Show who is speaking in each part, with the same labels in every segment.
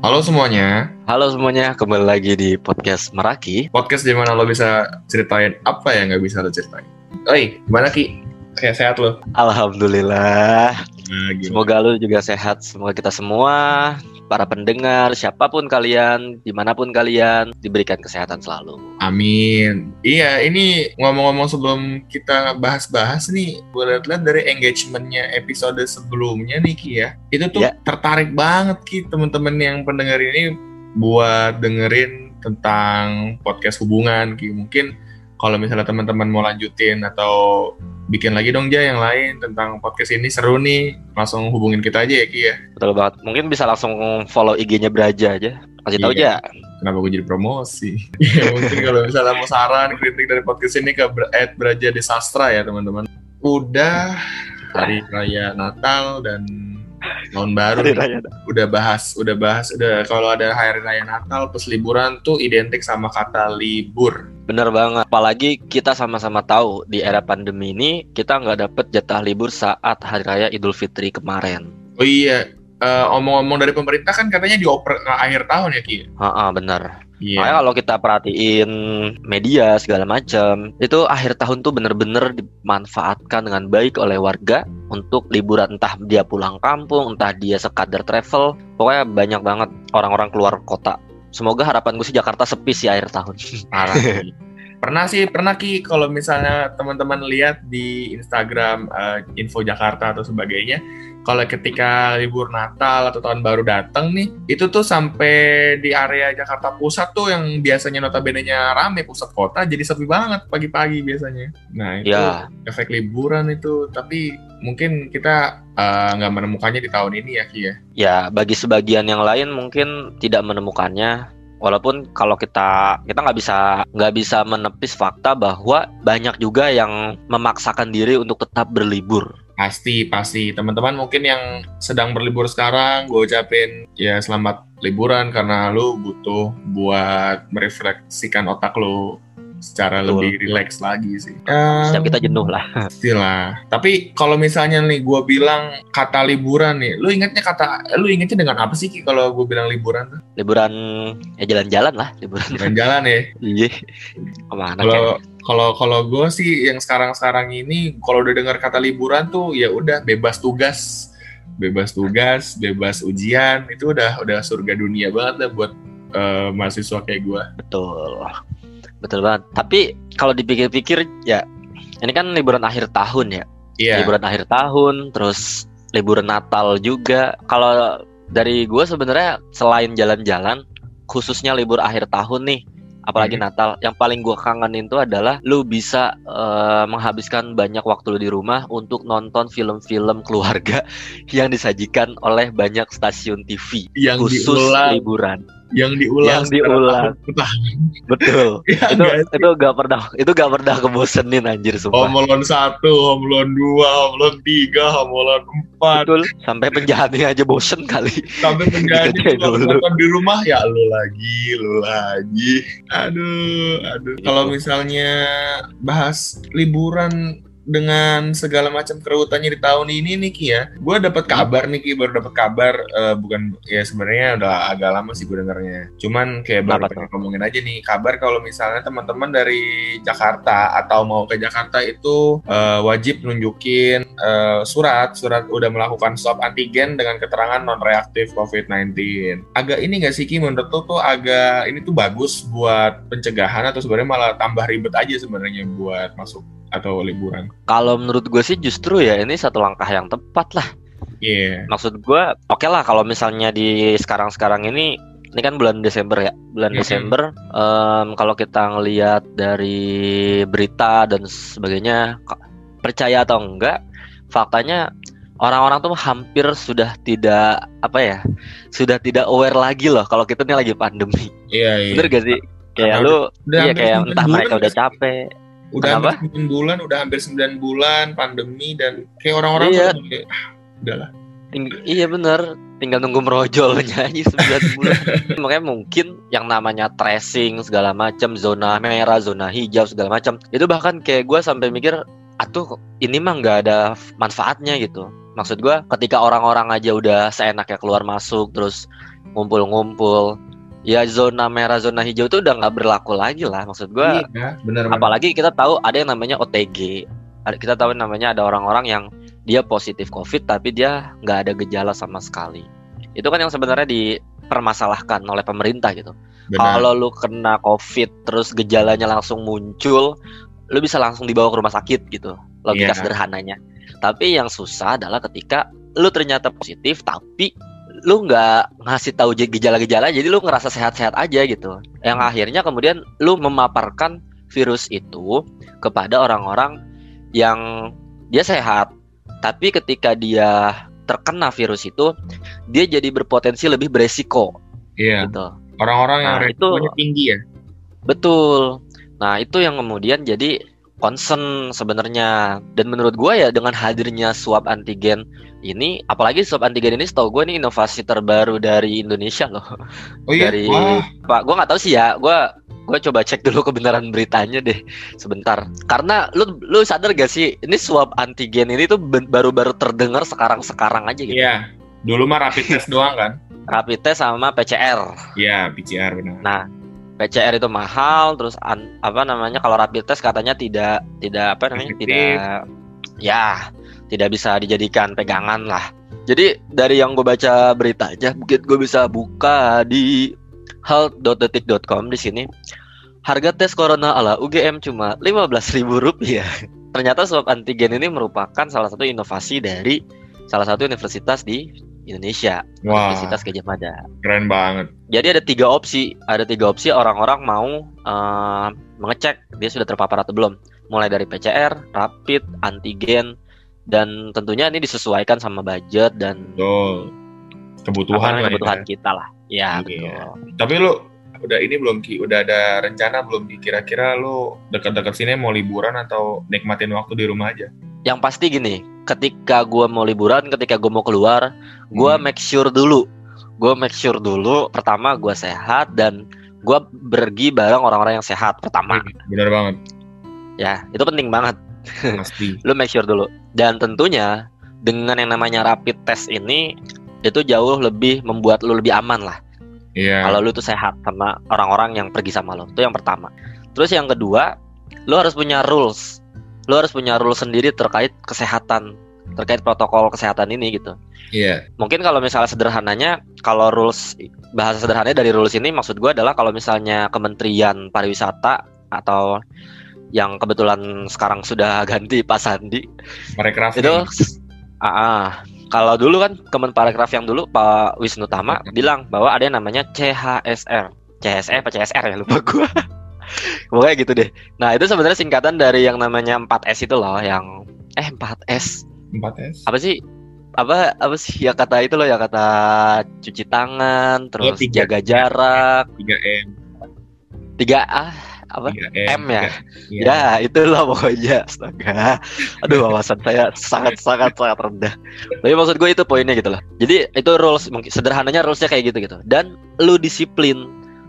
Speaker 1: Halo semuanya,
Speaker 2: Halo semuanya, kembali lagi di podcast Meraki.
Speaker 1: podcast di mana lo bisa ceritain apa yang nggak bisa lo ceritain. Oi, gimana Ki? Kayak sehat lo?
Speaker 2: Alhamdulillah.
Speaker 1: Nah, gimana?
Speaker 2: Semoga lu juga sehat. Semoga kita semua, para pendengar, siapa pun kalian, di mana pun kalian, diberikan kesehatan selalu.
Speaker 1: Amin. Iya, ini ngomong-ngomong sebelum kita bahas-bahas nih, gue lihat-lihat dari engagementnya episode sebelumnya nih Ki ya, itu tuh
Speaker 2: Ya.
Speaker 1: tertarik banget Ki temen-temen yang pendengar ini buat dengerin tentang podcast hubungan Ki. Mungkin kalau misalnya teman-teman mau lanjutin atau bikin lagi dong Ja yang lain tentang podcast ini seru nih, langsung hubungin kita aja ya Ki ya.
Speaker 2: Betul banget. Mungkin bisa langsung follow IG-nya Braja aja. Kasih tahu
Speaker 1: Iya.
Speaker 2: aja.
Speaker 1: Kenapa gue jadi promosi? Ya, mungkin kalau misalnya mau saran, kritik dari podcast ini ke at Braja Desastra ya teman-teman. Udah hari raya Natal dan tahun baru. Nih. Udah bahas, udah bahas, udah kalau ada hari raya Natal plus liburan tuh identik sama kata libur.
Speaker 2: Bener banget. Apalagi kita sama-sama tahu di era pandemi ini kita nggak dapet jatah libur saat hari raya Idul Fitri kemarin.
Speaker 1: Oh iya, eh, omong-omong dari pemerintah kan katanya dioper ke akhir tahun ya Ki?
Speaker 2: Heeh, bener.
Speaker 1: Iya.
Speaker 2: Makanya kalau kita perhatiin media segala macam, itu akhir tahun tuh bener-bener dimanfaatkan dengan baik oleh warga untuk liburan entah dia pulang kampung, entah dia sekadar travel. Pokoknya banyak banget orang-orang keluar kota. Semoga harapan gue sih Jakarta sepi sih akhir tahun.
Speaker 1: Pernah sih, pernah Ki kalau misalnya teman-teman lihat di Instagram eh, info Jakarta atau sebagainya, kalau ketika libur Natal atau tahun baru datang nih, itu tuh sampai di area Jakarta Pusat tuh yang biasanya notabene-nya rame pusat kota jadi sepi banget pagi-pagi biasanya. Nah, itu
Speaker 2: ya,
Speaker 1: efek liburan itu, tapi mungkin kita eh, nggak menemukannya di tahun ini ya Ki ya.
Speaker 2: ya bagi sebagian yang lain mungkin tidak menemukannya. Walaupun kalau kita kita nggak bisa nggak bisa menepis fakta bahwa banyak juga yang memaksakan diri untuk tetap berlibur.
Speaker 1: Pasti, pasti. Teman-teman mungkin yang sedang berlibur sekarang, gue ucapin ya selamat liburan karena lu butuh buat merefleksikan otak lu secara
Speaker 2: Betul.
Speaker 1: lebih rileks lagi sih.
Speaker 2: Setiap kita jenuh lah.
Speaker 1: Pastilah. Tapi kalau misalnya nih gue bilang kata liburan nih, lu ingetnya kata, lu ingetnya dengan apa sih Ki kalau gue bilang liburan tuh?
Speaker 2: liburan ya jalan-jalan lah liburan
Speaker 1: Jalan-jalan ya.
Speaker 2: iya ke
Speaker 1: mana
Speaker 2: Kalau
Speaker 1: kalau kalau gue sih yang sekarang-sekarang ini kalau udah dengar kata liburan tuh ya udah bebas tugas, bebas tugas, bebas ujian itu udah udah surga dunia banget lah buat eh, mahasiswa kayak gue.
Speaker 2: betul betul banget. Tapi kalau dipikir-pikir ya ini kan liburan akhir tahun ya.
Speaker 1: Iya.
Speaker 2: liburan akhir tahun terus liburan Natal juga. Kalau dari gue sebenarnya selain jalan-jalan khususnya libur akhir tahun nih apalagi
Speaker 1: Hmm.
Speaker 2: Natal yang paling gue kangenin itu adalah lu bisa eh, menghabiskan banyak waktu lu di rumah untuk nonton film-film keluarga yang disajikan oleh banyak stasiun TV
Speaker 1: Yang
Speaker 2: khusus
Speaker 1: diulang,
Speaker 2: liburan
Speaker 1: yang diulang,
Speaker 2: yang diulang. betul
Speaker 1: Ya,
Speaker 2: itu
Speaker 1: sih?
Speaker 2: itu gak pernah itu gak pernah kebosenin anjir sumpah
Speaker 1: Home Alone 1, Home Alone 2, Home Alone 3, Home Alone 4,
Speaker 2: betul sampai penjahatnya aja bosen kali
Speaker 1: sampai
Speaker 2: dulu.
Speaker 1: nonton di rumah ya lu lagi, lu lagi. Aduh, aduh. Kalau misalnya bahas liburan dengan segala macam kerutannya di tahun ini nih Ki ya, gue dapat kabar nih Ki, baru dapat kabar eh, bukan ya sebenarnya udah agak lama sih gue dengarnya. Cuman kayak baru pengen ngomongin aja nih kabar kalau misalnya teman-teman dari Jakarta atau mau ke Jakarta itu eh, wajib nunjukin eh, surat surat udah melakukan swab antigen dengan keterangan non reaktif COVID-19. Agak ini gak sih Ki menurut lo tuh agak ini tuh bagus buat pencegahan atau sebenarnya malah tambah ribet aja sebenarnya buat masuk atau liburan.
Speaker 2: Kalau menurut gue sih justru ya ini satu langkah yang tepat lah.
Speaker 1: Iya.
Speaker 2: Maksud gue oke lah kalau misalnya di sekarang-sekarang ini ini kan bulan Desember ya. Bulan
Speaker 1: Mhm.
Speaker 2: Desember em, kalau kita ngelihat dari berita dan sebagainya percaya atau enggak faktanya orang-orang tuh hampir sudah tidak apa ya sudah tidak aware lagi loh kalau kita nih lagi pandemi
Speaker 1: Iya, iya.
Speaker 2: bener gak sih kayak
Speaker 1: Karena
Speaker 2: lu
Speaker 1: udah
Speaker 2: iya kayak entah mereka udah capek
Speaker 1: udah
Speaker 2: Kenapa?
Speaker 1: hampir 9 bulan, udah hampir 9 bulan pandemi dan kayak orang-orang
Speaker 2: Iya.
Speaker 1: tuh kayak ah, udahlah.
Speaker 2: Ting- iya bener tinggal nunggu merojol nyanyi 9 bulan makanya mungkin yang namanya tracing segala macam zona merah zona hijau segala macam itu bahkan kayak gue sampai mikir atuh ini mah nggak ada manfaatnya gitu maksud gue ketika orang-orang aja udah seenaknya keluar masuk terus ngumpul-ngumpul ya zona merah zona hijau itu udah nggak berlaku lagi lah maksud gue
Speaker 1: iya, bener,
Speaker 2: apalagi kita tahu ada yang namanya OTG kita tahu namanya ada orang-orang yang dia positif COVID tapi dia nggak ada gejala sama sekali. Itu kan yang sebenarnya dipermasalahkan oleh pemerintah gitu. Kalau lu kena COVID terus gejalanya langsung muncul lu bisa langsung dibawa ke rumah sakit gitu. Logika yeah. sederhananya. Tapi yang susah adalah ketika lu ternyata positif tapi lu nggak ngasih tahu gejala-gejala jadi lu ngerasa sehat-sehat aja gitu. Yang akhirnya kemudian lu memaparkan virus itu kepada orang-orang yang dia sehat. Tapi ketika dia terkena virus itu dia jadi berpotensi lebih beresiko.
Speaker 1: Iya. Gitu. Orang-orang yang nah, itu tinggi ya?
Speaker 2: Betul. Nah itu yang kemudian jadi concern sebenarnya. Dan menurut gue ya dengan hadirnya swab antigen ini apalagi swab antigen ini setahu gue ini inovasi terbaru dari Indonesia loh.
Speaker 1: Oh iya?
Speaker 2: dari Wah. pak gue nggak tahu sih ya gue gue coba cek dulu kebenaran beritanya deh sebentar. Karena lu lu sadar gak sih ini swab antigen ini tuh baru-baru terdengar sekarang sekarang aja gitu.
Speaker 1: Iya. Dulu mah rapid test doang kan?
Speaker 2: Rapid test sama PCR
Speaker 1: iya PCR benar.
Speaker 2: Nah PCR itu mahal terus an, apa namanya kalau rapid test katanya tidak tidak apa namanya Efektif. tidak ya tidak bisa dijadikan pegangan lah. Jadi dari yang gue baca berita aja mungkin gue bisa buka di health.detik.com di sini. Harga tes corona ala UGM cuma ribu rupiah. Ternyata swab antigen ini merupakan salah satu inovasi dari salah satu universitas di Indonesia. Wah, Universitas Gajah Mada.
Speaker 1: Keren banget.
Speaker 2: Jadi ada tiga opsi, ada tiga opsi orang-orang mau uh, mengecek. Dia sudah terpapar atau belum. Mulai dari PCR, rapid, antigen, dan tentunya ini disesuaikan sama budget dan
Speaker 1: betul. kebutuhan,
Speaker 2: apa, kebutuhan ya. kita lah. Ya iya.
Speaker 1: betul. Tapi lu udah ini belum ki udah ada rencana belum kira-kira lu dekat-dekat sini mau liburan atau nikmatin waktu di rumah aja
Speaker 2: yang pasti gini ketika gue mau liburan ketika gue mau keluar gue hmm. make sure dulu gue make sure dulu pertama gue sehat dan gue pergi bareng orang-orang yang sehat pertama
Speaker 1: benar banget
Speaker 2: ya itu penting banget
Speaker 1: pasti
Speaker 2: lu make sure dulu dan tentunya dengan yang namanya rapid test ini itu jauh lebih membuat lu lebih aman lah
Speaker 1: Iya.
Speaker 2: Kalau lu tuh sehat sama orang-orang yang pergi sama lu. Itu yang pertama. Terus yang kedua, lu harus punya rules. Lu harus punya rules sendiri terkait kesehatan, terkait protokol kesehatan ini gitu.
Speaker 1: Iya.
Speaker 2: Mungkin kalau misalnya sederhananya, kalau rules bahasa sederhananya dari rules ini maksud gue adalah kalau misalnya Kementerian Pariwisata atau yang kebetulan sekarang sudah ganti Pak Sandi.
Speaker 1: Mereka
Speaker 2: itu ah, ah kalau dulu kan Kemenparekraf yang dulu Pak Wisnu Tama bilang bahwa ada yang namanya CHSR. CSR apa CSR ya lupa gua. Pokoknya gitu deh. Nah, itu sebenarnya singkatan dari yang namanya 4S itu loh yang eh 4S.
Speaker 1: 4S.
Speaker 2: Apa sih? Apa apa sih ya kata itu loh ya kata cuci tangan, terus oh, jaga jarak,
Speaker 1: 3M.
Speaker 2: 3A apa? M, M ya? ya, ya itulah pokoknya astaga. Aduh wawasan saya sangat sangat sangat rendah. Tapi maksud gue itu poinnya gitu loh. Jadi itu rules mungkin sederhananya rulesnya kayak gitu gitu. Dan lu disiplin.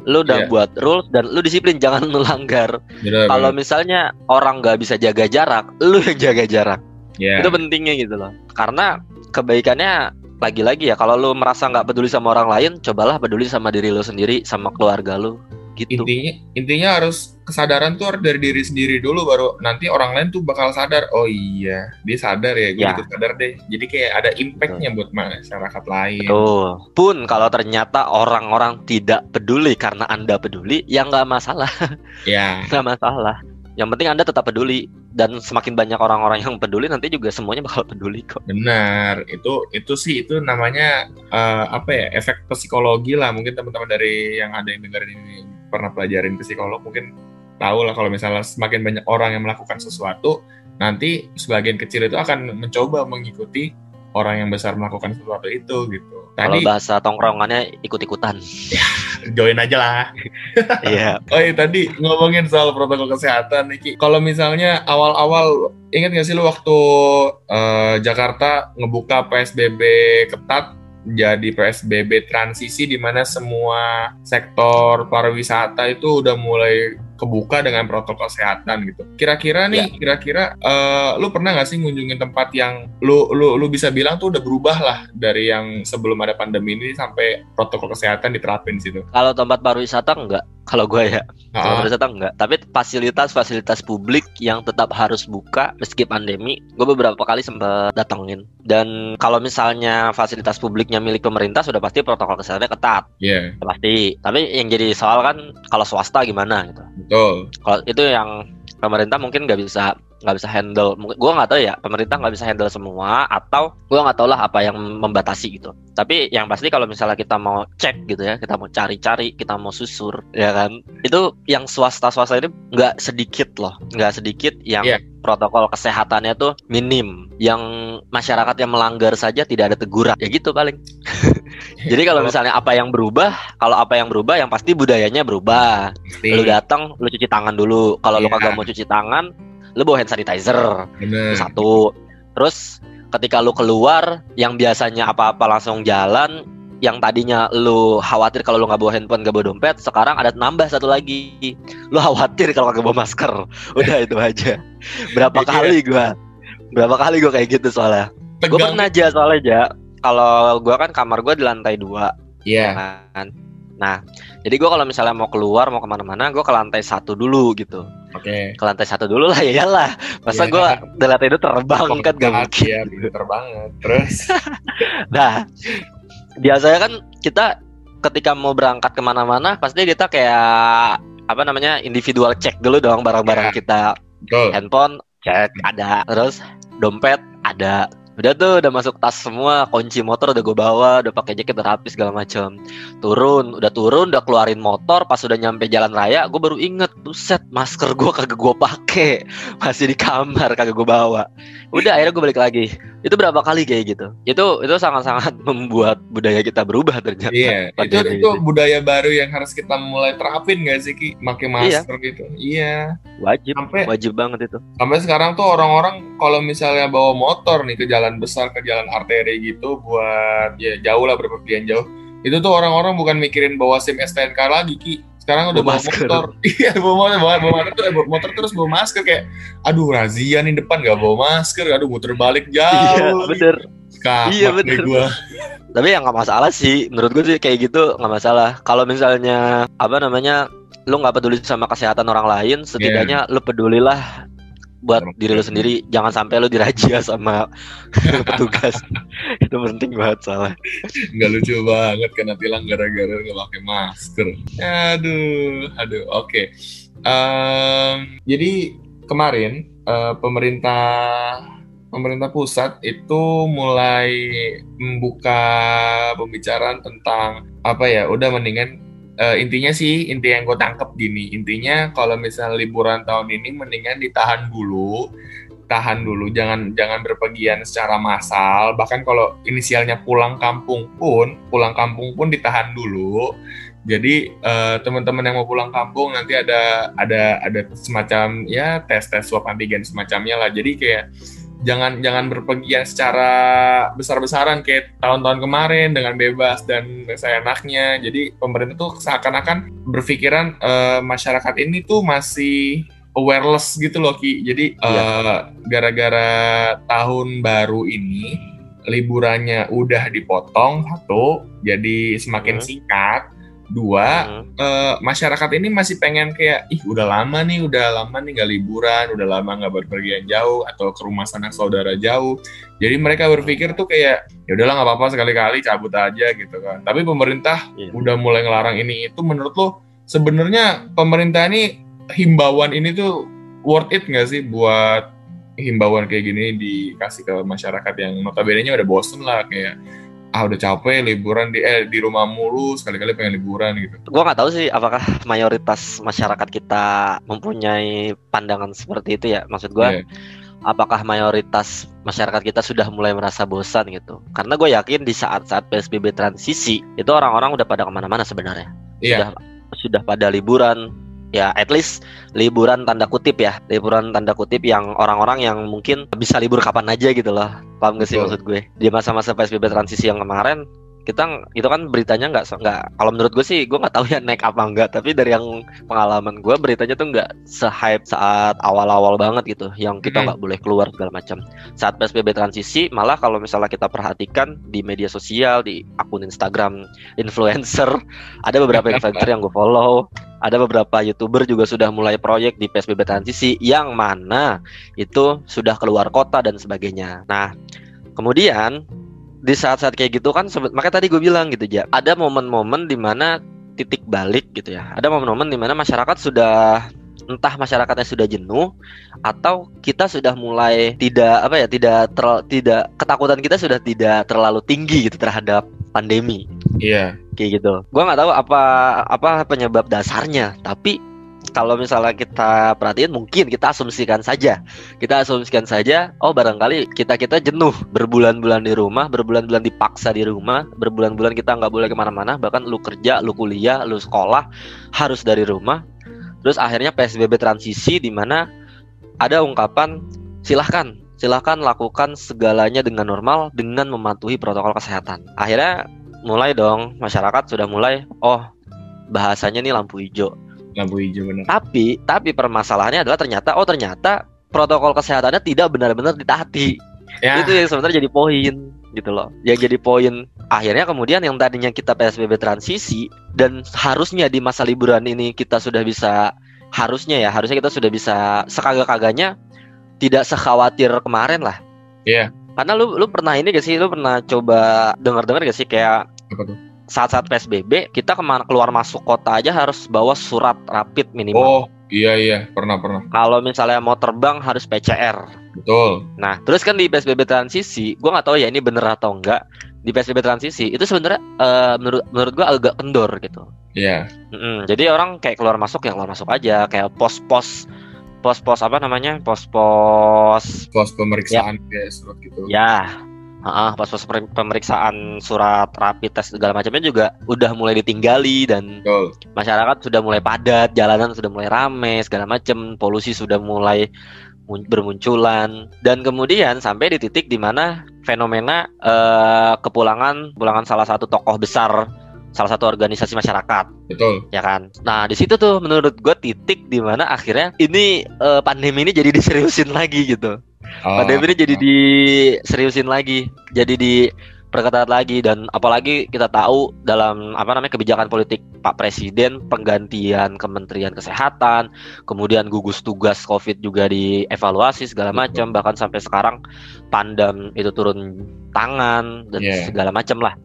Speaker 2: Lu udah yeah. buat rules dan lu disiplin jangan melanggar. Kalau misalnya orang nggak bisa jaga jarak lu yang jaga jarak. Yeah. itu pentingnya gitu loh. Karena kebaikannya lagi-lagi ya kalau lu merasa nggak peduli sama orang lain cobalah peduli sama diri lu sendiri sama keluarga lu. Gitu.
Speaker 1: Intinya intinya harus kesadaran tuh harus dari diri sendiri dulu baru nanti orang lain tuh bakal sadar. Oh iya, dia sadar ya, gue ya. ikut sadar deh. Jadi kayak ada impactnya buat masyarakat lain.
Speaker 2: Betul. Pun kalau ternyata orang-orang tidak peduli karena anda peduli, ya nggak masalah.
Speaker 1: Ya.
Speaker 2: nggak masalah. Yang penting anda tetap peduli dan semakin banyak orang-orang yang peduli nanti juga semuanya bakal peduli kok.
Speaker 1: Benar, itu itu sih itu namanya uh, apa ya efek psikologi lah mungkin teman-teman dari yang ada yang dengerin ini pernah pelajarin psikolog mungkin tahu lah kalau misalnya semakin banyak orang yang melakukan sesuatu nanti sebagian kecil itu akan mencoba mengikuti orang yang besar melakukan sesuatu itu gitu.
Speaker 2: Tadi, kalau bahasa tongkrongannya ikut-ikutan.
Speaker 1: Ya, join aja lah.
Speaker 2: Iya.
Speaker 1: yeah. Oh iya tadi ngomongin soal protokol kesehatan nih. Kalau misalnya awal-awal ingat gak sih lu waktu uh, Jakarta ngebuka PSBB ketat jadi PSBB transisi di mana semua sektor pariwisata itu udah mulai kebuka dengan protokol kesehatan gitu. Kira-kira nih, kira-kira uh, lu pernah nggak sih ngunjungin tempat yang lu lu lu bisa bilang tuh udah berubah lah dari yang sebelum ada pandemi ini sampai protokol kesehatan diterapin di situ?
Speaker 2: Kalau tempat pariwisata enggak, kalau gue ya. Kalau pariwisata enggak, tapi fasilitas-fasilitas publik yang tetap harus buka meski pandemi, gue beberapa kali sempat datengin. Dan kalau misalnya fasilitas publiknya milik pemerintah sudah pasti protokol kesehatannya ketat.
Speaker 1: Iya. Yeah.
Speaker 2: Pasti. Tapi yang jadi soal kan kalau swasta gimana gitu.
Speaker 1: Betul.
Speaker 2: Kalau itu yang pemerintah mungkin nggak bisa nggak bisa handle gue nggak tahu ya pemerintah nggak bisa handle semua atau gue nggak tahu lah apa yang membatasi gitu tapi yang pasti kalau misalnya kita mau cek gitu ya kita mau cari-cari kita mau susur ya kan itu yang swasta swasta ini nggak sedikit loh nggak sedikit yang yeah. protokol kesehatannya tuh minim yang masyarakat yang melanggar saja tidak ada teguran ya gitu paling jadi kalau misalnya apa yang berubah kalau apa yang berubah yang pasti budayanya berubah lu datang lu cuci tangan dulu kalau yeah. lu iya. kagak mau cuci tangan lu bawa hand sanitizer.
Speaker 1: Bener.
Speaker 2: satu. Terus ketika lu keluar yang biasanya apa-apa langsung jalan yang tadinya lu khawatir kalau lu nggak bawa handphone nggak bawa dompet sekarang ada nambah satu lagi. Lu khawatir kalau nggak bawa masker. Udah itu aja. Berapa iya. kali gua berapa kali gua kayak gitu soalnya. Gue pernah aja soalnya aja kalau gua kan kamar gua di lantai dua.
Speaker 1: Iya. Yeah. kan?
Speaker 2: Nah, jadi gue kalau misalnya mau keluar mau ke mana-mana, gue ke lantai satu dulu gitu.
Speaker 1: Oke. Okay.
Speaker 2: Ke lantai satu dulu lah ya lah. Masa yeah. gue dari lantai itu terbang Kok kan gak
Speaker 1: mungkin. Iya, pinter banget. Terus.
Speaker 2: nah, biasanya kan kita ketika mau berangkat ke mana-mana, pasti kita kayak apa namanya individual cek dulu dong barang-barang yeah. kita.
Speaker 1: Betul.
Speaker 2: Handphone cek ada, terus dompet ada, udah tuh udah masuk tas semua kunci motor udah gue bawa udah pakai jaket rapi segala macam turun udah turun udah keluarin motor pas udah nyampe jalan raya gue baru inget set masker gue kagak gue pakai. Masih di kamar kagak gue bawa. Udah akhirnya gue balik lagi itu berapa kali kayak gitu? Itu itu sangat-sangat membuat budaya kita berubah ternyata.
Speaker 1: Iya itu itu budaya baru yang harus kita mulai terapin gak sih ki? Pakai iya. masker iya. gitu. Iya.
Speaker 2: Wajib sampai, wajib banget itu.
Speaker 1: sampai sekarang tuh orang-orang kalau misalnya bawa motor nih ke jalan besar ke jalan arteri gitu buat ya jauh lah berpergian jauh. Itu tuh orang-orang bukan mikirin bawa SIM STNK lagi ki sekarang udah bawa, bawa motor. Iya bawa motor. Bawa, bawa motor bawa motor terus bawa masker kayak aduh razia nih depan gak bawa masker aduh muter balik jauh.
Speaker 2: iya bener.
Speaker 1: Kapak iya bener. gua.
Speaker 2: tapi ya nggak masalah sih. Menurut gue sih kayak gitu nggak masalah. Kalau misalnya apa namanya lu nggak peduli sama kesehatan orang lain setidaknya yeah. lu pedulilah buat diri lu sendiri jangan sampai lu dirajia sama petugas. Itu penting banget salah
Speaker 1: nggak lucu banget karena tilang gara-gara nggak pakai masker. Aduh aduh oke. Okay. um, jadi kemarin uh, pemerintah pemerintah pusat itu mulai membuka pembicaraan tentang apa ya udah mendingan uh, intinya sih inti yang gue tangkep gini. Intinya kalau misalnya liburan tahun ini mendingan ditahan dulu. Tahan dulu jangan jangan berpergian secara massal. Bahkan kalau inisialnya pulang kampung pun pulang kampung pun ditahan dulu. Jadi uh, teman-teman yang mau pulang kampung nanti ada ada ada semacam ya tes tes swab antigen semacamnya lah. Jadi kayak jangan jangan berpergian secara besar-besaran kayak tahun-tahun kemarin dengan bebas dan seenaknya. Jadi pemerintah tuh seakan-akan berpikiran uh, masyarakat ini tuh masih awareless gitu loh Ki. Jadi uh, gara-gara tahun baru ini liburannya udah dipotong satu, jadi semakin hmm. singkat Dua, hmm. uh, masyarakat ini masih pengen kayak, ih udah lama nih, udah lama nih nggak liburan, udah lama nggak berpergian jauh atau ke rumah sanak saudara jauh. Jadi mereka berpikir tuh kayak, ya udahlah nggak apa-apa sekali-kali cabut aja gitu kan. Tapi pemerintah yeah. udah mulai ngelarang ini itu. Menurut lo sebenarnya pemerintah ini himbauan ini tuh worth it nggak sih buat himbauan kayak gini dikasih ke masyarakat yang notabene-nya udah bosen lah kayak ah udah capek liburan di eh di rumah mulu sekali-kali pengen liburan gitu.
Speaker 2: Gua nggak tahu sih apakah mayoritas masyarakat kita mempunyai pandangan seperti itu ya. Maksud gua yeah. apakah mayoritas masyarakat kita sudah mulai merasa bosan gitu? Karena gue yakin di saat-saat PSBB transisi itu orang-orang udah pada ke mana-mana sebenarnya.
Speaker 1: Yeah.
Speaker 2: Sudah sudah pada liburan, ya at least liburan tanda kutip ya. Liburan tanda kutip yang orang-orang yang mungkin bisa libur kapan aja gitu loh. Paham gak sih Betul. maksud gue? Di masa-masa psbb transisi yang kemarin kita itu kan beritanya nggak nggak kalau menurut gue sih gue nggak tahu ya naik apa enggak tapi dari yang pengalaman gue beritanya tuh nggak se-hype saat awal-awal banget gitu yang kita nggak boleh keluar segala macam. Saat psbb transisi malah kalau misalnya kita perhatikan di media sosial di akun Instagram influencer ada beberapa influencer yang gue follow ada beberapa youtuber juga sudah mulai proyek di PSBB transisi yang mana itu sudah keluar kota dan sebagainya. Nah, kemudian di saat-saat kayak gitu kan makanya tadi gue bilang gitu ya ada momen-momen di mana titik balik gitu ya ada momen-momen di mana masyarakat sudah entah masyarakatnya sudah jenuh atau kita sudah mulai tidak apa ya tidak ter, tidak ketakutan kita sudah tidak terlalu tinggi gitu terhadap pandemi.
Speaker 1: Iya.
Speaker 2: Yeah. Kayak gitu. Gua nggak tahu apa apa penyebab dasarnya, tapi kalau misalnya kita perhatiin mungkin kita asumsikan saja. Kita asumsikan saja oh barangkali kita kita jenuh berbulan-bulan di rumah berbulan-bulan dipaksa di rumah berbulan-bulan kita nggak boleh ke mana-mana bahkan lu kerja lu kuliah lu sekolah harus dari rumah. Terus akhirnya psbb transisi di mana ada ungkapan silahkan silahkan lakukan segalanya dengan normal dengan mematuhi protokol kesehatan. Akhirnya mulai dong masyarakat sudah mulai oh bahasanya nih lampu hijau
Speaker 1: lampu hijau benar.
Speaker 2: Tapi tapi permasalahannya adalah ternyata oh ternyata protokol kesehatannya tidak benar-benar ditaati. Ya. Itu yang sebenarnya jadi poin gitu loh. Yang jadi poin akhirnya kemudian yang tadinya kita PSBB transisi dan harusnya di masa liburan ini kita sudah bisa harusnya ya harusnya kita sudah bisa sekagak-kagaknya tidak sekhawatir kemarin lah.
Speaker 1: Iya. Yeah.
Speaker 2: Karena lu lu pernah ini gak sih? Lu pernah coba dengar-dengar gak sih kayak
Speaker 1: apa tuh?
Speaker 2: Saat-saat PSBB kita ke mana keluar masuk kota aja harus bawa surat rapid minimal.
Speaker 1: Oh iya iya pernah pernah.
Speaker 2: Kalau misalnya mau terbang harus PCR.
Speaker 1: Betul.
Speaker 2: Nah terus kan di PSBB transisi, gue nggak tahu ya ini bener atau enggak. Di PSBB transisi itu sebenarnya uh, menurut menurut gue agak kendor gitu.
Speaker 1: Iya.
Speaker 2: Yeah. Mm -hmm. Jadi orang kayak keluar masuk yang keluar masuk aja, kayak pos-pos pos-pos apa namanya pos-pos
Speaker 1: pos pemeriksaan ya. kayak surat gitu
Speaker 2: ya Uh, pas pas pemeriksaan surat rapi tes segala macamnya juga udah mulai ditinggali dan Betul. masyarakat sudah mulai padat, jalanan sudah mulai rame segala macam, polusi sudah mulai bermunculan dan kemudian sampai di titik di mana fenomena uh, kepulangan pulangan salah satu tokoh besar salah satu organisasi masyarakat.
Speaker 1: Betul.
Speaker 2: Ya kan. Nah di situ tuh menurut gue titik di mana akhirnya ini uh, pandemi ini jadi diseriusin lagi gitu. Oh. Pandemi ini jadi diseriusin lagi, jadi di perketat lagi dan apalagi kita tahu dalam apa namanya kebijakan politik Pak Presiden penggantian Kementerian Kesehatan, kemudian gugus tugas Covid juga dievaluasi segala macam bahkan sampai sekarang Pandam itu turun tangan dan yeah. segala macam lah.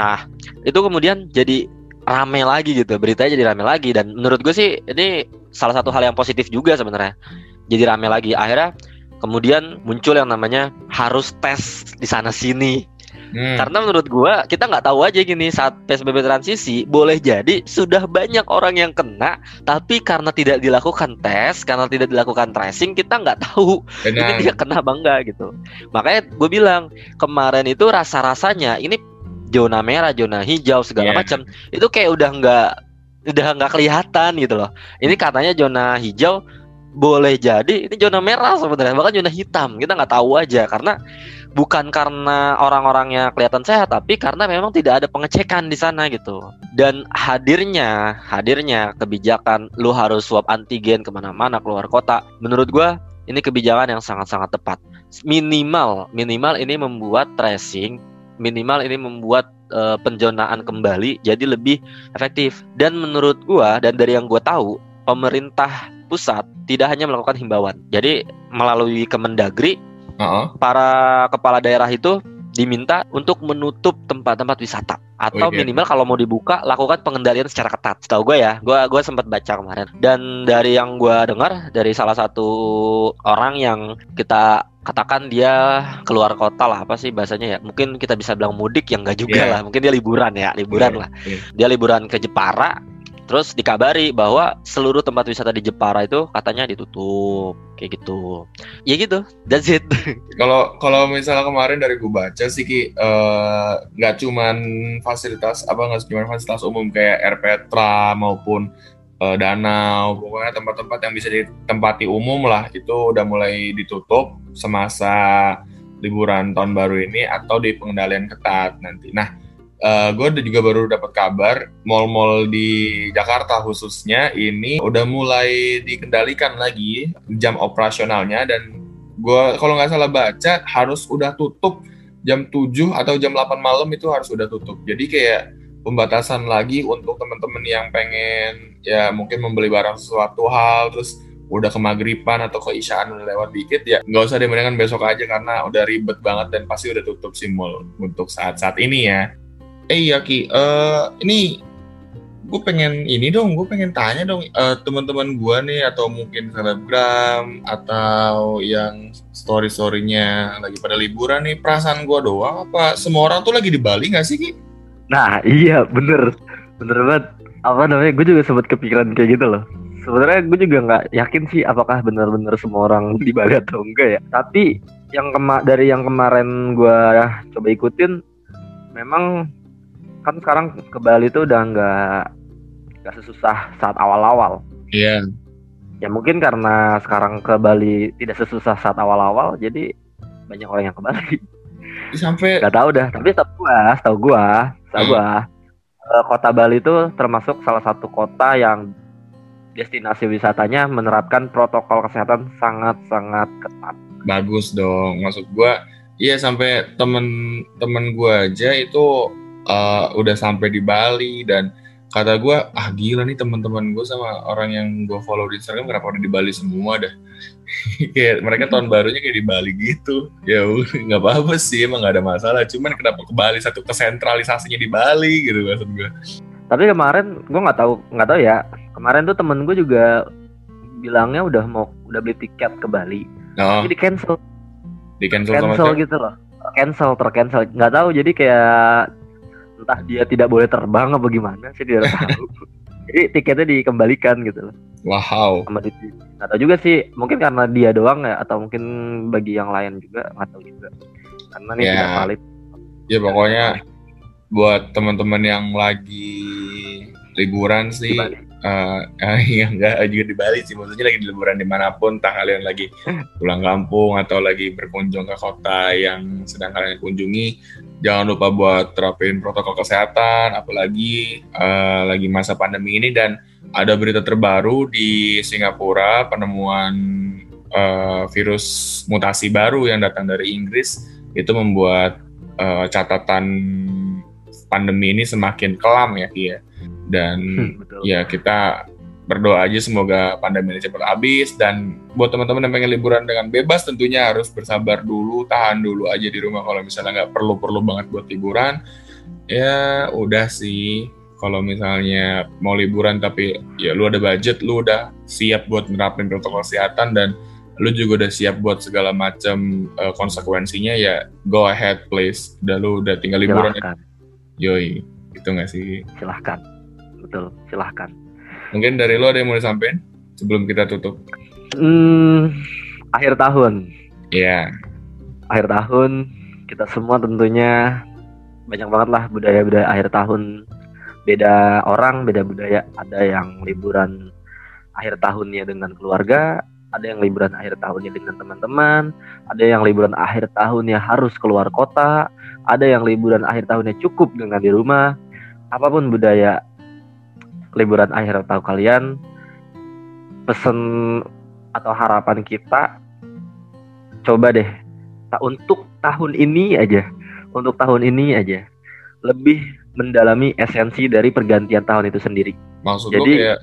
Speaker 2: Nah, itu kemudian jadi rame lagi gitu, beritanya jadi rame lagi dan menurut gue sih ini salah satu hal yang positif juga sebenarnya. Jadi rame lagi akhirnya kemudian muncul yang namanya harus tes di sana sini Hmm. Karena menurut gua kita nggak tahu aja gini saat PSBB transisi boleh jadi sudah banyak orang yang kena tapi karena tidak dilakukan tes karena tidak dilakukan tracing kita nggak tahu Benar. ini dia kena bangga gitu. Makanya gue bilang kemarin itu rasa rasanya ini zona merah, zona hijau segala yeah. macam itu kayak udah nggak udah nggak kelihatan gitu loh. Ini katanya zona hijau boleh jadi ini zona merah sebenarnya bahkan zona hitam. Kita nggak tahu aja karena bukan karena orang-orangnya kelihatan sehat tapi karena memang tidak ada pengecekan di sana gitu. Dan hadirnya hadirnya kebijakan lu harus swab antigen ke mana-mana keluar kota. Menurut gua ini kebijakan yang sangat-sangat tepat. Minimal minimal ini membuat tracing minimal ini membuat uh, penjonaan kembali jadi lebih efektif. Dan menurut gua dan dari yang gua tahu pemerintah pusat tidak hanya melakukan himbauan. Jadi melalui Kemendagri, uh-huh. para kepala daerah itu diminta untuk menutup tempat-tempat wisata atau iya. minimal kalau mau dibuka lakukan pengendalian secara ketat. Setahu gue ya, gue gue sempat baca kemarin dan dari yang gue dengar dari salah satu orang yang kita katakan dia keluar kota lah apa sih bahasanya ya mungkin kita bisa bilang mudik yang enggak juga yeah. lah mungkin dia liburan ya liburan yeah. lah yeah. dia liburan ke Jepara Terus dikabari bahwa seluruh tempat wisata di Jepara itu katanya ditutup kayak gitu. Ya gitu, that's it.
Speaker 1: Kalau kalau misalnya kemarin dari gue baca sih ki eh, nggak uh, cuman fasilitas apa nggak cuma fasilitas umum kayak air petra maupun uh, danau, pokoknya tempat-tempat yang bisa ditempati umum lah itu udah mulai ditutup semasa liburan tahun baru ini atau di pengendalian ketat nanti. Nah, uh, gue juga baru dapat kabar mall-mall di Jakarta khususnya ini udah mulai dikendalikan lagi jam operasionalnya dan gue kalau nggak salah baca harus udah tutup jam 7 atau jam 8 malam itu harus udah tutup. Jadi kayak pembatasan lagi untuk teman-teman yang pengen ya mungkin membeli barang sesuatu hal terus udah ke maghriban atau ke isyaan lewat dikit ya nggak usah dibandingkan besok aja karena udah ribet banget dan pasti udah tutup sih mall untuk saat-saat ini ya. Eh iya Ki, uh, ini gue pengen ini dong, gue pengen tanya dong uh, teman-teman gue nih atau mungkin selebgram atau yang story storynya lagi pada liburan nih perasaan gue doang apa semua orang tuh lagi di Bali nggak sih Ki?
Speaker 2: Nah iya bener. Bener banget. Apa namanya gue juga sempat kepikiran kayak gitu loh. Sebenarnya gue juga nggak yakin sih apakah benar-benar semua orang di Bali atau enggak ya. Tapi yang kema dari yang kemarin gue coba ikutin memang kan sekarang ke Bali tuh udah nggak nggak sesusah saat awal-awal
Speaker 1: iya -awal.
Speaker 2: yeah. ya mungkin karena sekarang ke Bali tidak sesusah saat awal-awal jadi banyak orang yang ke Bali
Speaker 1: sampai
Speaker 2: nggak tahu dah tapi tau gua tau gua tau hmm. gua hmm. kota Bali itu termasuk salah satu kota yang destinasi wisatanya menerapkan protokol kesehatan sangat-sangat ketat.
Speaker 1: Bagus dong, maksud gua iya sampai temen-temen gua aja itu uh, udah sampai di Bali dan kata gue ah gila nih teman-teman gue sama orang yang gue follow di Instagram kenapa udah di Bali semua dah? Kayak mereka tahun barunya kayak di Bali gitu. Ya nggak apa-apa sih emang nggak ada masalah. Cuman kenapa ke Bali satu kesentralisasinya di Bali gitu maksud gue
Speaker 2: tapi kemarin gue nggak tahu nggak tahu ya. Kemarin tuh temen gue juga bilangnya udah mau udah beli tiket ke Bali. Oh. jadi cancel.
Speaker 1: Di cancel
Speaker 2: cancel gitu loh. Cancel tercancel. Nggak tahu jadi kayak entah dia tidak boleh terbang apa gimana saya tidak tahu. Jadi tiketnya dikembalikan gitu loh.
Speaker 1: Wow.
Speaker 2: Sama di atau juga sih mungkin karena dia doang ya atau mungkin bagi yang lain juga nggak tahu juga. Karena ini yeah. tidak valid.
Speaker 1: Ya pokoknya buat teman-teman yang lagi liburan sih uh, uh, ya enggak juga di Bali sih. Maksudnya lagi di liburan di mana pun entah kalian lagi pulang kampung atau lagi berkunjung ke kota yang sedang kalian kunjungi jangan lupa buat terapin protokol kesehatan apalagi uh, lagi masa pandemi ini. Dan ada berita terbaru di Singapura penemuan uh, virus mutasi baru yang datang dari Inggris. Itu membuat uh, catatan pandemi ini semakin kelam ya Kia dan hmm, ya kita berdoa aja semoga pandemi ini cepat habis. Dan buat teman-teman yang pengen liburan dengan bebas tentunya harus bersabar dulu tahan dulu aja di rumah kalau misalnya nggak perlu-perlu banget buat liburan. Ya udah sih. Kalau misalnya mau liburan tapi ya lu ada budget lu udah siap buat nerapin protokol kesehatan dan lu juga udah siap buat segala macam uh, konsekuensinya ya go ahead please. Udah lu udah tinggal liburan
Speaker 2: silahkan.
Speaker 1: yoi itu nggak sih?
Speaker 2: Silahkan. Betul silahkan
Speaker 1: mungkin dari lo ada yang mau disampaikan sebelum kita tutup?
Speaker 2: Hmm, akhir tahun.
Speaker 1: Ya yeah.
Speaker 2: akhir tahun kita semua tentunya banyak banget lah budaya-budaya akhir tahun. Beda orang beda budaya. Ada yang liburan akhir tahunnya dengan keluarga ada yang liburan akhir tahunnya dengan teman-teman ada yang liburan akhir tahunnya harus keluar kota ada yang liburan akhir tahunnya cukup dengan di rumah. Apa pun budaya liburan akhir tahun kalian pesen atau harapan kita coba deh tak untuk tahun ini aja untuk tahun ini aja lebih mendalami esensi dari pergantian tahun itu sendiri.
Speaker 1: Maksud jadi kayak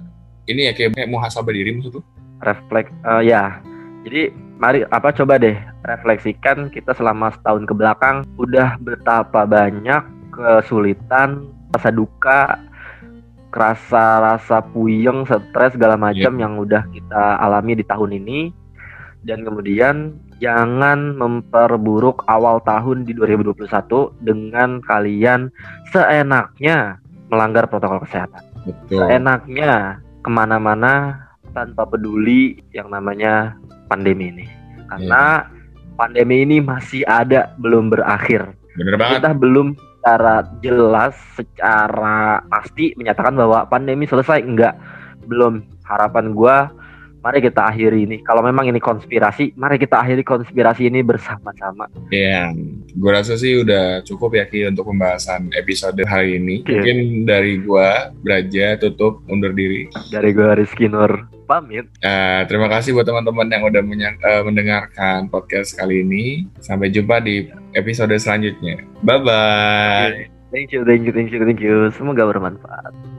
Speaker 1: ini ya kayak muhasabah diri maksud tuh
Speaker 2: refleks uh, ya. Jadi mari apa coba deh refleksikan kita selama setahun ke belakang udah betapa banyak kesulitan rasa duka kerasa rasa puyeng, stres segala macam yeah. yang udah kita alami di tahun ini dan kemudian jangan memperburuk awal tahun di 2021 dengan kalian seenaknya melanggar protokol kesehatan.
Speaker 1: Betul.
Speaker 2: Seenaknya ke mana-mana tanpa peduli yang namanya pandemi ini. Karena yeah. pandemi ini masih ada, belum berakhir.
Speaker 1: Bener banget.
Speaker 2: Kita belum secara jelas, secara pasti menyatakan bahwa pandemi selesai. Enggak. Belum. Harapan gue mari kita akhiri ini kalau memang ini konspirasi mari kita akhiri konspirasi ini bersama-sama
Speaker 1: yeah. gue rasa sih udah cukup ya Ki untuk pembahasan episode hari ini.
Speaker 2: Iya.
Speaker 1: Mungkin dari gua Braja tutup undur diri.
Speaker 2: Dari gue Rizky Nur pamit.
Speaker 1: Eh, terima kasih buat teman-teman yang udah eh, mendengarkan podcast kali ini. Sampai jumpa di episode selanjutnya. Bye bye.
Speaker 2: Thank you, thank you, thank you, thank you. Semoga bermanfaat.